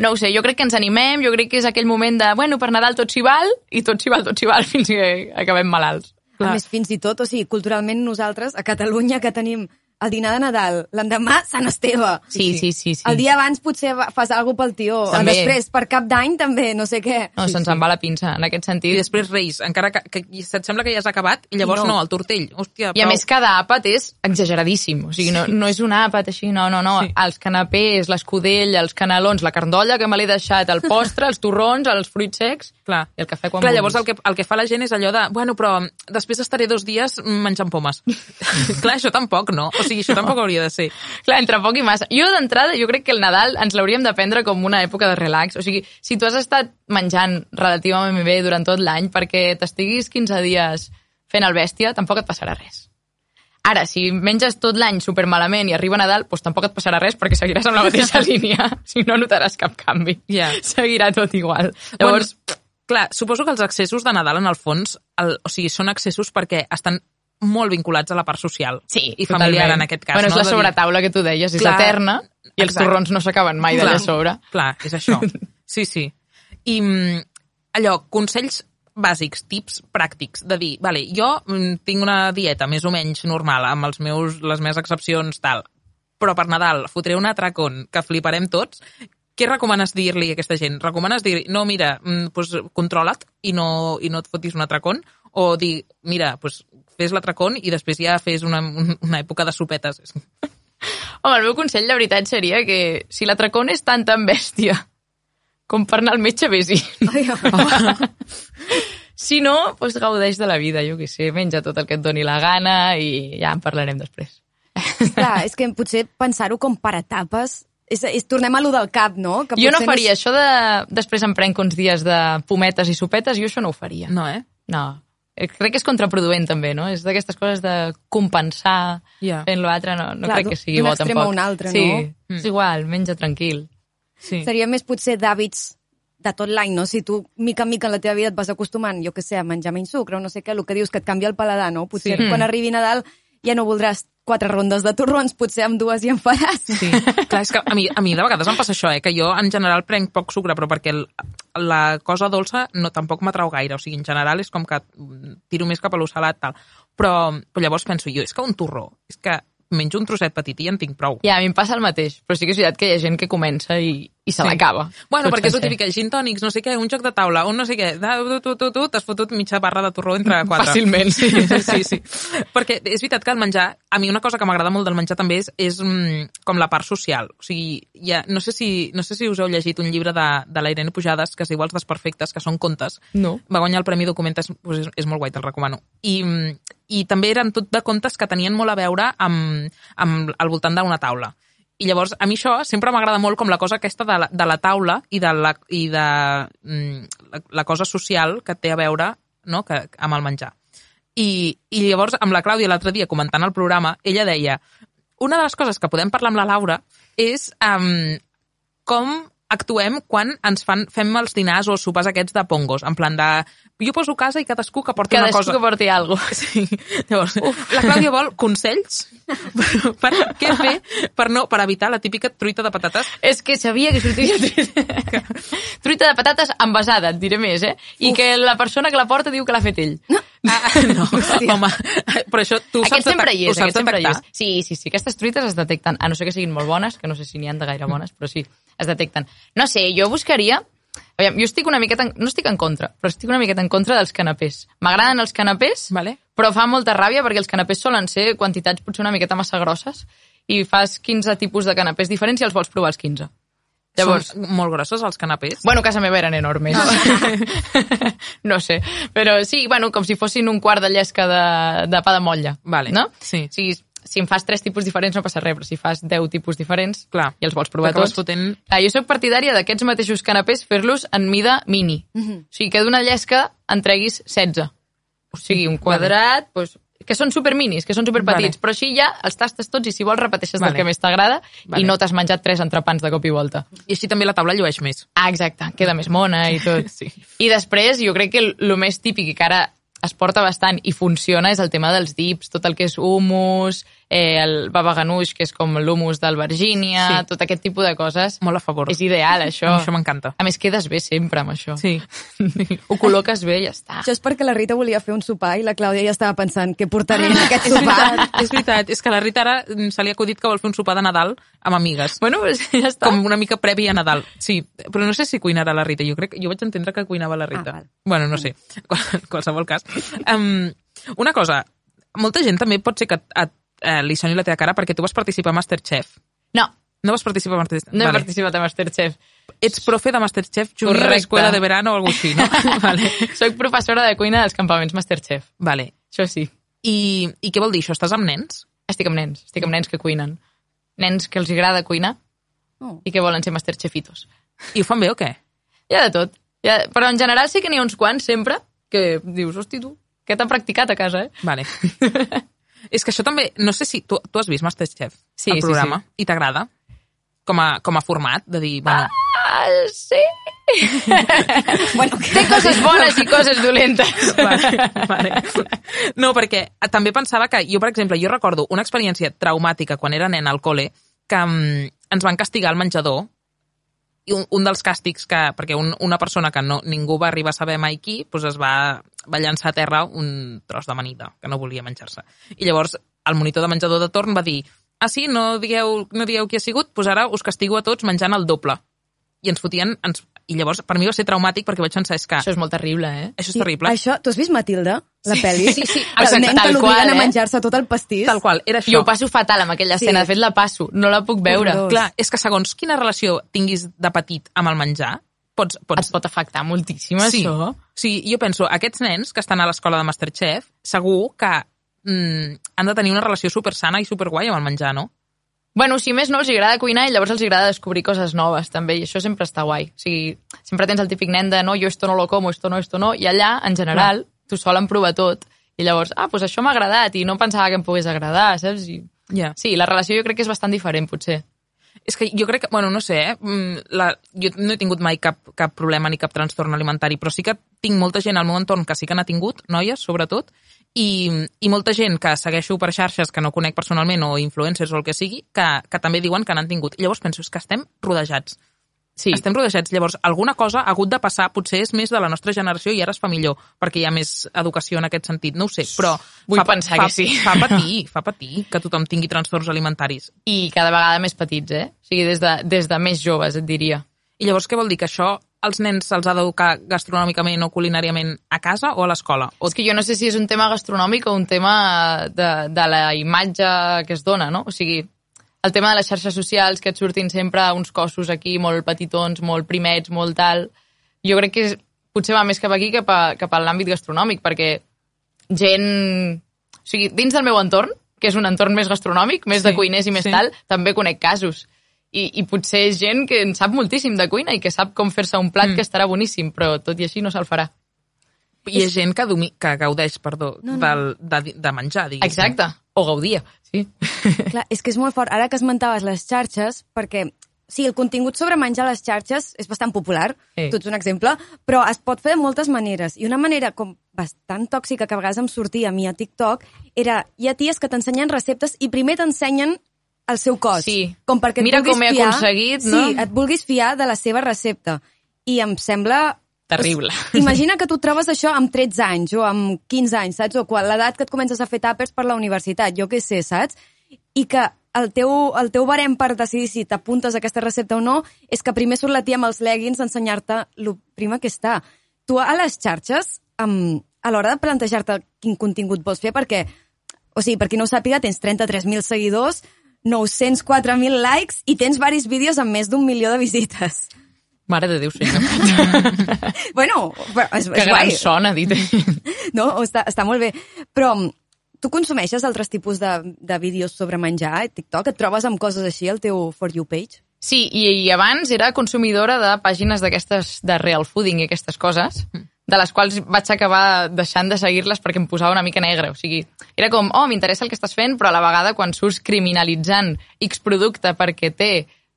G: no ho sé. Jo crec que ens animem, jo crec que és aquell moment de, bueno, per Nadal tot s'hi val, i tot s'hi val, tot s'hi val, fins que acabem malalts.
E: A més, fins i tot, o sigui, culturalment nosaltres, a Catalunya, que tenim el dinar de Nadal, l'endemà Sant Esteve.
G: Sí, sí, sí. sí.
E: El dia abans potser fas alguna pel tió.
G: També.
E: Després, per cap d'any, també, no sé què.
G: No, se'ns en va la pinça, en aquest
D: I
G: sentit.
D: després Reis, encara que, que se't sembla que ja has acabat, i llavors
E: I no.
D: no, el tortell. Hòstia,
G: I a
D: prou.
G: més, cada àpat és exageradíssim. O sigui, no, no és un àpat així, no, no, no.
D: Sí.
G: Els canapés, l'escudella, els canelons, la carndolla que me l'he deixat, el postre, els torrons, els fruits secs
D: Clar.
G: i el cafè quan
D: Clar,
G: vulguis.
D: llavors el que, el que fa la gent és allò de, bueno, però després estaré dos dies menjant pomes. Clar, això tampoc, no? O sigui, això tampoc hauria de ser.
G: Clar, entre poc i massa. Jo, d'entrada, jo crec que el Nadal ens l'hauríem de prendre com una època de relax. O sigui, si tu has estat menjant relativament bé durant tot l'any perquè t'estiguis 15 dies fent el bèstia, tampoc et passarà res. Ara, si menges tot l'any supermalament i arriba Nadal, doncs tampoc et passarà res perquè seguiràs amb la mateixa línia. Si no notaràs cap canvi.
D: Ja.
G: Seguirà tot igual. Llavors,
D: Bueno, clar, suposo que els accessos de Nadal, en el fons, el, o sigui, són accessos perquè estan molt vinculats a la part social
G: sí,
D: i familiar,
G: totalment.
D: en aquest cas.
G: Bueno, és
D: no?
G: la sobretaula que tu deies, és
D: Clar,
G: eterna i els
D: exacte.
G: torrons no s'acaben mai d'allà sobre.
D: Clar, és això. Sí, sí. I mm, allò, consells bàsics, tips pràctics, de dir, vale, jo mm, tinc una dieta més o menys normal, amb els meus, les meves excepcions, tal, però per Nadal fotré un atracón que fliparem tots, què recomanes dir-li a aquesta gent? Recomanes dir no, mira, mm, pues, controla't i no, i no et fotis un atracón? O dir, mira, pues, fes l'atracón i després ja fes una, un- una època de sopetes.
G: Home, el meu consell, la veritat, seria que si l'atracón és tan tan bèstia com per anar al metge, vés-hi. si no, doncs gaudeix de la vida, jo què sé, menja tot el que et doni la gana i ja en parlarem després.
E: Clar, és que potser pensar-ho com per etapes... És, és, tornem a lo del cap, no? Que
G: Jo no faria això de... Després em prenc uns dies de pometes i sopetes, jo això no ho faria.
D: No, eh?
G: No. Eh, Crec que és contraproduent, també, no? És d'aquestes coses de compensar
D: Ja.
G: fent l'altre, no, no
E: Clar,
G: crec que sigui
E: d'un
G: bo,
E: extrem
G: tampoc.
E: a un altre,
G: sí,
E: no?
G: és igual, menja tranquil.
D: Sí.
E: Seria més potser d'hàbits de tot l'any, no? Si tu, mica en mica, en la teva vida et vas acostumant, jo què sé, a menjar menys sucre o no sé què, el que dius que et canvia el paladar, no? Potser
D: Sí.
E: quan arribi Nadal ja no voldràs quatre rondes de torrons, potser amb dues ja en faràs.
D: Sí, clar, és que a mi, a mi de vegades em passa això, eh, que jo en general prenc poc sucre, però perquè el, la cosa dolça no tampoc m'atrau gaire, o sigui, en general és com que tiro més cap a lo salat, tal. Però, però llavors penso jo, és que un torró, és que menjo un trosset petit i en tinc prou.
G: Ja, a mi em passa el mateix, però sí que és veritat que hi ha gent que comença i, i se l'acaba.
D: Bueno,
G: Tot
D: perquè és el típic, gin tònics, no sé què, un joc de taula, un no sé què, tu, tu, tu, tu, t'has fotut mitja barra de torró entre quatre.
G: Fàcilment, sí.
D: sí, sí, sí. Perquè és veritat que el menjar, a mi una cosa que m'agrada molt del menjar també és, és mm, com la part social. O sigui, ja, no, sé si, no sé si us heu llegit un llibre de, de la Irene Pujades que es diu Els desperfectes, que són contes.
G: No.
D: Va guanyar el Premi Documenta, és, doncs és, és molt guai, te'l recomano. I, mm, I també eren tot de contes que tenien molt a veure amb, amb al voltant d'una taula. I llavors, a mi això sempre m'agrada molt com la cosa aquesta de la, de la taula i de, la, i de mm, la, la cosa social que té a veure no, que, amb el menjar. I, I llavors, amb la Clàudia l'altre dia, comentant el programa, ella deia una de les coses que podem parlar amb la Laura és um, com actuem quan ens fan, fem els dinars o sopars aquests de pongos, en plan de jo poso casa i cadascú que porti
G: Cadascú
D: una cosa.
G: que porti alguna cosa.
D: Sí. Llavors, la Clàudia vol consells per, per què fer per, no, per evitar la típica truita de patates.
G: És que sabia que sortiria truita. truita de patates envasada, et diré més, eh? I que la persona que la porta diu que l'ha fet ell. No.
D: Ah, no, home, però això tu ho saps
G: sempre hi
D: ho
G: és,
D: saps
G: aquest sempre hi és. Sí, sí, sí, aquestes truites es detecten, a no ser que siguin molt bones, que no sé si n'hi han de gaire bones, però sí, es detecten. No sé, jo buscaria... Aviam, jo estic una miqueta, en, no estic en contra, però estic una miqueta en contra dels canapés. M'agraden els canapés,
D: Vale.
G: però fa molta ràbia perquè els canapés solen ser quantitats potser una miqueta massa grosses i fas 15 tipus de canapés diferents i els vols provar els 15. Llavors,
D: Són molt grossos els canapés.
G: Bueno, a casa meva eren enormes. no sé. Però sí, bueno, com si fossin un quart de llesca de, de pa de motlla.
D: Vale,
G: No?
D: sí.
G: O sigui, si en fas tres tipus diferents no passa res, però si fas 10 tipus diferents
D: Clar.
G: i els vols provar tots...
D: fotent-
G: Clar, jo sóc partidària d'aquests mateixos canapés fer-los en mida mini. O sigui, que d'una llesca en treguis 16. O sigui, un quadrat, doncs, que són superminis, que són superpetits,
D: Vale.
G: però així ja els tastes tots i si vols repeteixes
D: Vale.
G: del que més t'agrada
D: Vale.
G: i no t'has menjat tres entrepans de cop i volta.
D: I així també la taula llueix més.
G: Ah, exacte, queda més mona i tot.
D: Sí.
G: I després, jo crec que el el més típic i que ara es porta bastant i funciona és el tema dels dips, tot el que és humus, eh, el baba ganoush, que és com l'humus d'albergínia,
D: Sí.
G: sí. tot aquest tipus de coses.
D: Molt a favor.
G: És ideal, això.
D: A mi això m'encanta.
G: A més, quedes bé sempre amb això.
D: Sí.
G: Ho col·loques bé i ja està.
E: Això és perquè la Rita volia fer un sopar i la Clàudia ja estava pensant què portaré en aquest
D: És
E: sopar.
D: veritat, és veritat. És que la Rita ara se li ha acudit que vol fer un sopar de Nadal amb amigues.
G: Bueno, pues ja està.
D: Com una mica previ a Nadal. Sí, però no sé si cuinarà la Rita. Jo crec jo vaig entendre que cuinava la Rita.
E: Ah, val.
D: bueno, no sé. Qual- qualsevol cas. Um, una cosa, molta gent també pot ser que et, et, eh, li soni la teva cara perquè tu vas participar a Masterchef.
G: No,
D: No vas participar a Masterchef?
G: no he
D: vale.
G: participat a Masterchef.
D: Ets profe de Masterchef Junior
G: Correcte.
D: Escuela de Verano o alguna així, no? vale.
G: Soc professora de cuina dels campaments Masterchef.
D: vale.
G: Això sí.
D: I, I què vol dir això? Estàs amb nens?
G: Estic amb nens, estic amb nens que cuinen. Nens que els agrada cuinar
E: Oh.
G: i que volen ser masterchefitos.
D: I ho fan bé o què?
G: Hi ha de tot. Ha... Però en general sí que n'hi ha uns quants sempre que dius, hosti tu, què t'han practicat a casa, eh?
D: Vale. És que això també... No sé si... Tu, tu has vist Masterchef,
G: Sí,
D: el
G: sí,
D: programa, i t'agrada? Com a, com a format, de dir... Bueno,
G: Ah, sí. bueno, té coses bones i coses dolentes.
D: vale, vale. No, perquè també pensava que jo, per exemple, jo recordo una experiència traumàtica quan era nen al col·le que um, ens van castigar al menjador i un, un dels càstigs que, perquè un, una persona que no, ningú va arribar a saber mai qui, doncs es va, va llançar a terra un tros d'amanida que no volia menjar-se. I llavors el monitor de menjador de torn va dir ah sí, no digueu, no digueu qui ha sigut, doncs ara us castigo a tots menjant el doble. I ens fotien... Ens... I llavors per mi va ser traumàtic perquè vaig pensar, és que
G: Això és molt terrible, eh?
D: això és terrible.
E: Això, tu has vist Matilda, la pel·li?
G: Sí, sí,
E: El
G: exacte,
E: nen
G: tal
E: que l'obliguen
G: qual,
E: a
G: eh?
E: menjar-se tot el pastís.
D: Tal qual, era això.
G: Jo ho passo fatal amb aquella
E: Sí.
G: escena. De fet, la passo. No la puc veure.
E: Horrorós.
D: Clar, és que segons quina relació tinguis de petit amb el menjar, pots...
G: Et
D: pots...
G: pot afectar moltíssim,
D: sí.
G: això.
D: sí, jo penso, aquests nens que estan a l'escola de Masterchef, segur que mm, han de tenir una relació super sana i super guai amb el menjar, no?
G: Bueno, si més no, els agrada cuinar i llavors els agrada descobrir coses noves, també, i això sempre està guai. O sigui, sempre tens el típic nen de no, jo esto no lo como, esto no, esto no, i allà, en general, t'ho solen provar tot. I llavors, ah, doncs això m'ha agradat i no pensava que em pogués agradar, saps? I...
D: Ja.
G: Sí, la relació jo crec que és bastant diferent, potser.
D: És que jo crec que, bueno, no sé, eh? mm, La, jo no he tingut mai cap, cap problema ni cap trastorn alimentari, però sí que tinc molta gent al meu entorn que sí que n'ha tingut, noies, sobretot, i, i molta gent que segueixo per xarxes que no conec personalment o influencers o el que sigui, que, que també diuen que n'han tingut. Llavors penso, és que estem rodejats.
G: Sí.
D: Estem rodejats. Llavors, alguna cosa ha hagut de passar, potser és més de la nostra generació i ara es fa millor, perquè hi ha més educació en aquest sentit, no ho sé, però...
G: Vull
D: fa,
G: pensar
D: fa,
G: que sí.
D: Fa patir, fa patir que tothom tingui trastorns alimentaris.
G: I cada vegada més petits, eh? O sigui, des de, des de més joves, et diria.
D: I llavors què vol dir? Que això als nens se'ls ha d'educar gastronòmicament o culinàriament a casa o a l'escola? O...
G: És que jo no sé si és un tema gastronòmic o un tema de, de la imatge que es dona, no? O sigui, el tema de les xarxes socials, que et surtin sempre uns cossos aquí molt petitons, molt primets, molt tal... Jo crec que és, potser va més cap aquí que cap a, cap a l'àmbit gastronòmic, perquè gent... O sigui, dins del meu entorn, que és un entorn més gastronòmic, més
D: Sí,
G: de cuiners i més
D: sí.
G: tal, també conec casos. I, I potser és gent que en sap moltíssim de cuina i que sap com fer-se un plat
D: Mm.
G: que estarà boníssim, però tot i així no se'l farà.
D: Hi ha gent que, domi... que gaudeix, perdó,
E: No, no.
D: Del, de, de menjar, diguéssim.
G: Exacte. O gaudia, sí.
E: Clar, és que és molt fort. Ara que esmentaves les xarxes, perquè Sí, el contingut sobre menjar a les xarxes és bastant popular,
G: Sí.
E: tu ets un exemple, però es pot fer de moltes maneres. I una manera com bastant tòxica que a vegades em sortia a mi a TikTok era, hi ha ties que t'ensenyen receptes i primer t'ensenyen el seu cos.
G: Sí.
E: Com perquè et
G: Mira com he
E: fiar,
G: aconseguit, no?
E: Sí, et vulguis fiar de la seva recepta. I em sembla...
G: Terrible.
E: Imagina que tu trobes això amb 13 anys o amb 15 anys, saps? O quan l'edat que et comences a fer tàpers per la universitat, jo què sé, saps? I que el teu, el teu barem per decidir si t'apuntes a aquesta recepta o no és que primer surt la tia amb els leggings a ensenyar-te el prima que està. Tu a les xarxes, um, a l'hora de plantejar-te quin contingut vols fer, perquè, o sigui, per qui no ho sàpiga, tens 33.000 seguidors, 904.000 likes i tens varis vídeos amb més d'un milió de visites.
G: Mare de Déu, senyor.
E: bueno, però és,
G: que
E: és guai.
G: son, ha dit.
E: No, està, està molt bé. Però mm, tu consumeixes altres tipus de, de vídeos sobre menjar a TikTok? Et trobes amb coses així al teu For You page?
G: Sí, i, i abans era consumidora de pàgines d'aquestes de real fooding i aquestes coses, de les quals vaig acabar deixant de seguir-les perquè em posava una mica negre. O sigui, era com, oh, m'interessa el que estàs fent, però a la vegada quan surts criminalitzant X producte perquè té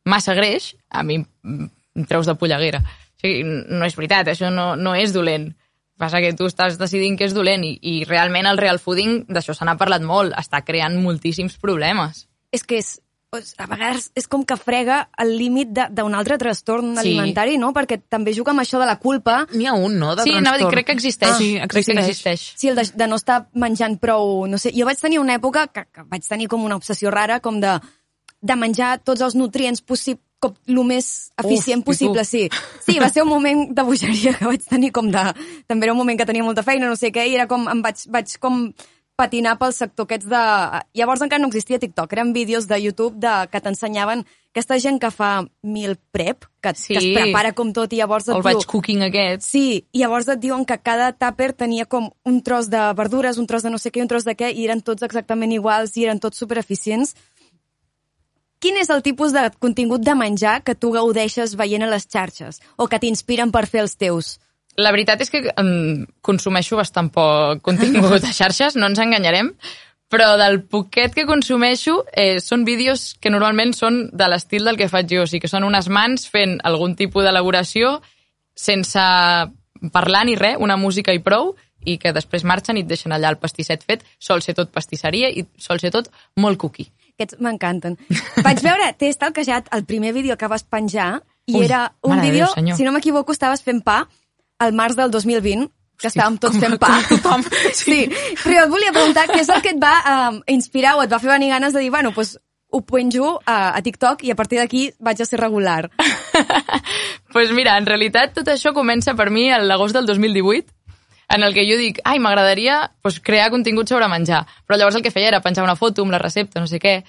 G: massa greix, a mi em treus de polleguera. O sigui, no és veritat, això no, no és dolent. Passa que tu estàs decidint que és dolent i, i realment el real fooding, d'això se n'ha parlat molt, està creant moltíssims problemes.
E: És que és- a vegades és com que frega el límit de- d'un altre trastorn
G: Sí.
E: alimentari, no? Perquè també juga amb això de la culpa.
D: N'hi ha un, no? De
G: Sí, anava a dir,
D: trastorn.
G: crec que existeix.
D: Ah, sí,
G: Crec que
D: existeix.
E: Sí, el de, de no estar menjant prou... No sé, jo vaig tenir una època que, que vaig tenir com una obsessió rara, com de, de menjar tots els nutrients possibles com el més eficient
G: tu?
E: possible, sí. Sí, va ser un moment de bogeria que vaig tenir com de... També era un moment que tenia molta feina, no sé què, i era com... Em vaig, vaig com patinar pel sector aquests de... Llavors encara no existia TikTok, eren vídeos de YouTube de, que t'ensenyaven aquesta gent que fa meal prep, que,
G: Sí.
E: que es prepara com tot i llavors et
G: El
E: diu...
G: batch cooking aquest.
E: Sí, i llavors et diuen que cada tàper tenia com un tros de verdures, un tros de no sé què, un tros de què, i eren tots exactament iguals i eren tots supereficients. Quin és el tipus de contingut de menjar que tu gaudeixes veient a les xarxes o que t'inspiren per fer els teus?
G: La veritat és que um, consumeixo bastant poc contingut a xarxes, no ens enganyarem, però del poquet que consumeixo eh, són vídeos que normalment són de l'estil del que faig jo, o sigui que són unes mans fent algun tipus d'elaboració sense parlar ni res, una música i prou, i que després marxen i et deixen allà el pastisset fet, sol ser tot pastisseria i sol ser tot molt cookie.
E: Aquests m'encanten. Vaig veure, t'he stalkejat el primer vídeo que vas penjar i
G: Ui,
E: era un vídeo,
G: Déu, senyor.
E: si no m'equivoco, estaves fent pa al març del 2020, que estàvem tots
D: com-
E: fent pa.
D: com tothom,
E: Sí. però jo et volia preguntar què és el que et va um, inspirar o et va fer venir ganes de dir, bueno, doncs ho penjo a, a TikTok i a partir d'aquí vaig a ser regular.
G: pues mira, en realitat tot això comença per mi a l'agost del 2018, en el que jo dic, ai, m'agradaria pues, crear contingut sobre menjar. Però llavors el que feia era penjar una foto amb la recepta, no sé què.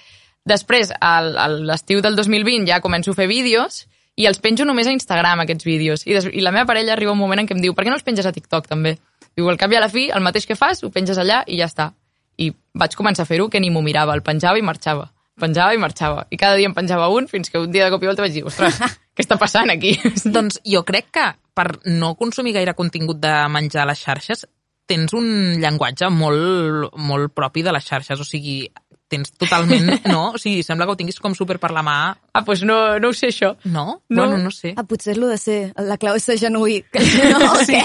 G: Després, al- a l'estiu del 2020, ja començo a fer vídeos i els penjo només a Instagram, aquests vídeos. I, des, I la meva parella arriba un moment en què em diu, per què no els penges a TikTok, també? Diu, al cap i a la fi, el mateix que fas, ho penges allà i ja està. I vaig començar a fer-ho que ni m'ho mirava, el penjava i marxava. Penjava i marxava. I cada dia em penjava un fins que un dia de cop i volta vaig dir, ostres, què està passant aquí?
D: Doncs jo crec que per no consumir gaire contingut de menjar a les xarxes tens un llenguatge molt, molt propi de les xarxes, o sigui, tens totalment, no? O sigui, sembla que ho tinguis com super per la mà.
G: Ah, doncs no, no ho sé, això.
D: No?
G: No.
D: Bueno, no sé.
E: Ah, potser és de ser... La clau és ser genuí. Que, no, sí.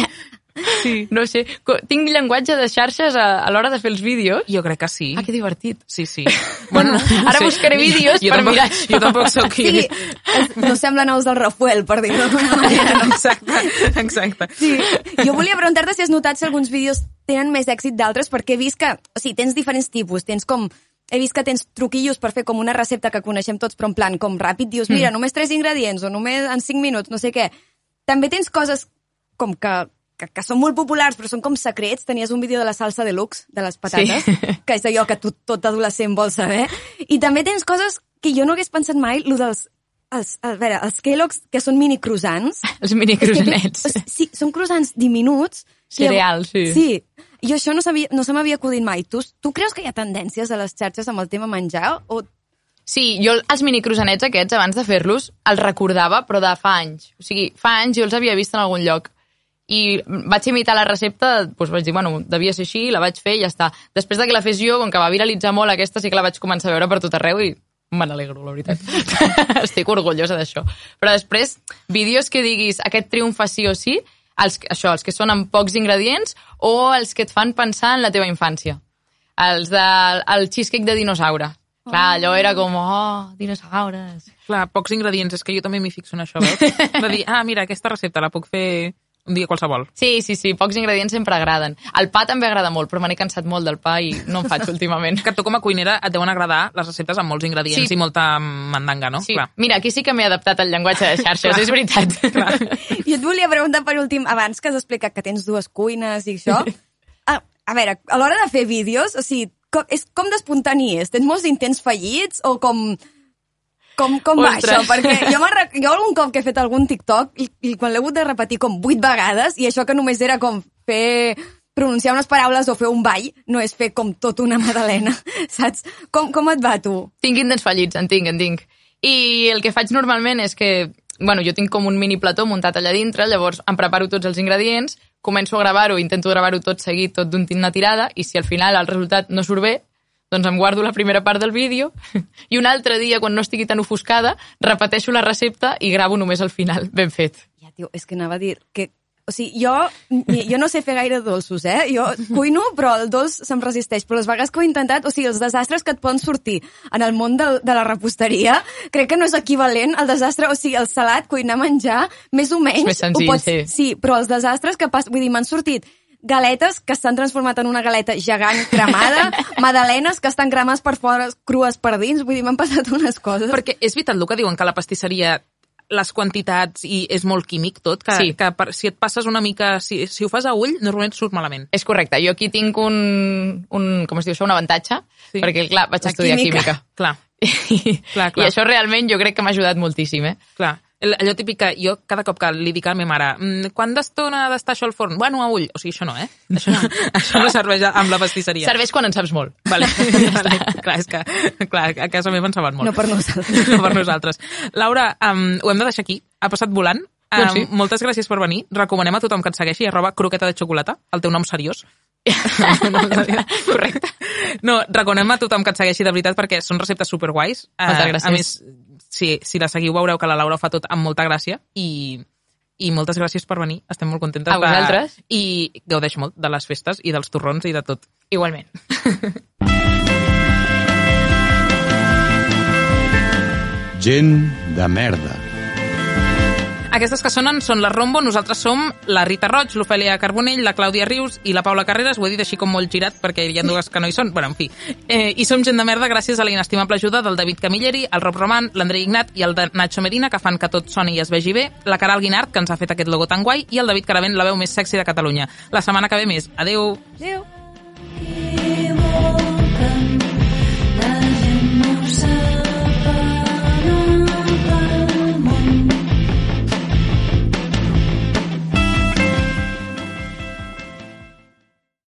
G: Sí. No sé. Tinc llenguatge de xarxes a, a l'hora de fer els vídeos.
D: Jo crec que sí.
G: Ah, que divertit.
D: Sí, sí.
G: Bueno, ara buscaré vídeos
D: jo
G: per
D: tampoc,
G: mirar això.
D: Jo tampoc soc qui...
E: Sí, es- no semblen ous del Rafuel, per dir-ho d'alguna manera. No?
D: Exacte, exacte.
E: Sí. Jo volia preguntar-te si has notat si alguns vídeos tenen més èxit d'altres, perquè he vist que... O sigui, tens diferents tipus. Tens com... He vist que tens truquillos per fer com una recepta que coneixem tots, però en plan com ràpid, dius, mira, només tres ingredients, o només en cinc minuts, no sé què. També tens coses com que, que, que són molt populars, però són com secrets. Tenies un vídeo de la salsa deluxe, de les patates,
G: Sí.
E: que és allò que tu, tot adolescent vol saber. I també tens coses que jo no hagués pensat mai, lo dels... Els, a veure, els Kellogg's, que són mini croissants,
G: Els mini croissants.
E: Sí, són croissants diminuts.
G: Cereals, sí.
E: Sí, jo això no, sabia, no se m'havia acudit mai. Tu, tu creus que hi ha tendències a les xarxes amb el tema menjar? O...
G: Sí, jo els mini croissanets aquests, abans de fer-los, els recordava, però de fa anys. O sigui, fa anys jo els havia vist en algun lloc. I vaig imitar la recepta, doncs vaig dir, bueno, devia ser així, la vaig fer i ja està. Després de que la fes jo, com que va viralitzar molt aquesta, sí que la vaig començar a veure per tot arreu i me n'alegro, la veritat. Estic orgullosa d'això. Però després, vídeos que diguis aquest triomfa sí o sí, els, això, els que són amb pocs ingredients o els que et fan pensar en la teva infància. Els del el cheesecake de dinosaure. Clar, allò era com, oh, dinosaures.
D: Clar, pocs ingredients, és que jo també m'hi fixo en això, veus? De dir, ah, mira, aquesta recepta la puc fer un dia qualsevol.
G: Sí, sí, sí, pocs ingredients sempre agraden. El pa també agrada molt, però me n'he cansat molt del pa i no en faig últimament.
D: Que tu com a cuinera et deuen agradar les receptes amb molts ingredients
G: Sí.
D: i molta mandanga, no?
G: Sí.
D: Clar.
G: Mira, aquí sí que m'he adaptat al llenguatge de xarxes, és veritat.
E: I et volia preguntar per últim, abans que has explicat que tens dues cuines i això, a, a veure, a l'hora de fer vídeos, o sigui, com, és, com d'espontani és? Tens molts intents fallits o com... Com, com va
G: Ostres.
E: això? Perquè jo, jo algun cop que he fet algun TikTok i, i quan l'he hagut de repetir com vuit vegades i això que només era com fer pronunciar unes paraules o fer un ball, no és fer com tot una madalena, saps? Com, com et va, tu?
G: Tinc intents fallits, en tinc, en tinc. I el que faig normalment és que, bueno, jo tinc com un mini plató muntat allà dintre, llavors em preparo tots els ingredients, començo a gravar-ho, intento gravar-ho tot seguit, tot d'una tirada, i si al final el resultat no surt bé, doncs em guardo la primera part del vídeo i un altre dia, quan no estigui tan ofuscada, repeteixo la recepta i gravo només el final, ben fet.
E: Ja, tio, és que anava a dir que... O sigui, jo, jo no sé fer gaire dolços, eh? Jo cuino, però el dolç se'm resisteix. Però les vegades que ho he intentat, o sigui, els desastres que et poden sortir en el món de, de la reposteria, crec que no és equivalent al desastre... O sigui, el salat, cuinar menjar, més o menys...
G: És més senzill,
E: pots,
G: sí.
E: Sí, però els desastres que passen... Vull dir, m'han sortit galetes que s'han transformat en una galeta gegant cremada, madalenes que estan cremades per fora, crues per dins, vull dir, m'han passat unes coses.
D: Perquè és veritat el que diuen, que la pastisseria les quantitats i és molt químic tot, que,
G: Sí.
D: que per, si et passes una mica, si, si ho fas a ull, normalment surt malament.
G: És correcte, jo aquí tinc un, un com es diu això, un avantatge,
D: Sí.
G: perquè, clar, vaig estudiar
E: química.
G: química.
D: Clar,
G: I,
D: Clar, clar.
G: I això realment jo crec que m'ha ajudat moltíssim, eh?
D: clar. Allò típic que jo cada cop que li dic a la meva mare mm, quan d'estona ha d'estar això al forn? Bueno, a ull. O sigui, això no, eh? Això, això no serveix amb la pastisseria.
G: Serveix quan en saps molt.
D: Vale. vale. clar, és que clar, a casa meva en saben molt.
E: No per nosaltres.
D: no per nosaltres. Laura, um, ho hem de deixar aquí. Ha passat volant. Um,
G: Doncs sí.
D: Moltes gràcies per venir. Recomanem a tothom que et segueixi arroba croqueta de xocolata, el teu nom seriós.
G: Correcte.
D: No, recomanem a tothom que et segueixi de veritat perquè són receptes superguais. Eh,
G: Moltes gràcies.
D: A més, si, si la seguiu veureu que la Laura ho fa tot amb molta gràcia i, i moltes gràcies per venir. Estem molt contentes.
G: A vosaltres.
D: De, I gaudeix molt de les festes i dels torrons i de tot.
G: Igualment.
C: Gent de merda.
D: Aquestes que sonen són la Rombo, nosaltres som la Rita Roig, l'Ofèlia Carbonell, la Clàudia Rius i la Paula Carreras, ho he dit així com molt girat perquè hi ha dues que no hi són, bueno, en fi. Eh, I som gent de merda gràcies a la inestimable ajuda del David Camilleri, el Rob Roman, l'Andrei Ignat i el de Nacho Medina, que fan que tot soni i es vegi bé, la Caral Guinart, que ens ha fet aquest logo tan guai, i el David Caravent, la veu més sexy de Catalunya. La setmana que ve més. Adeu!
E: Adéu.
F: Equivoquen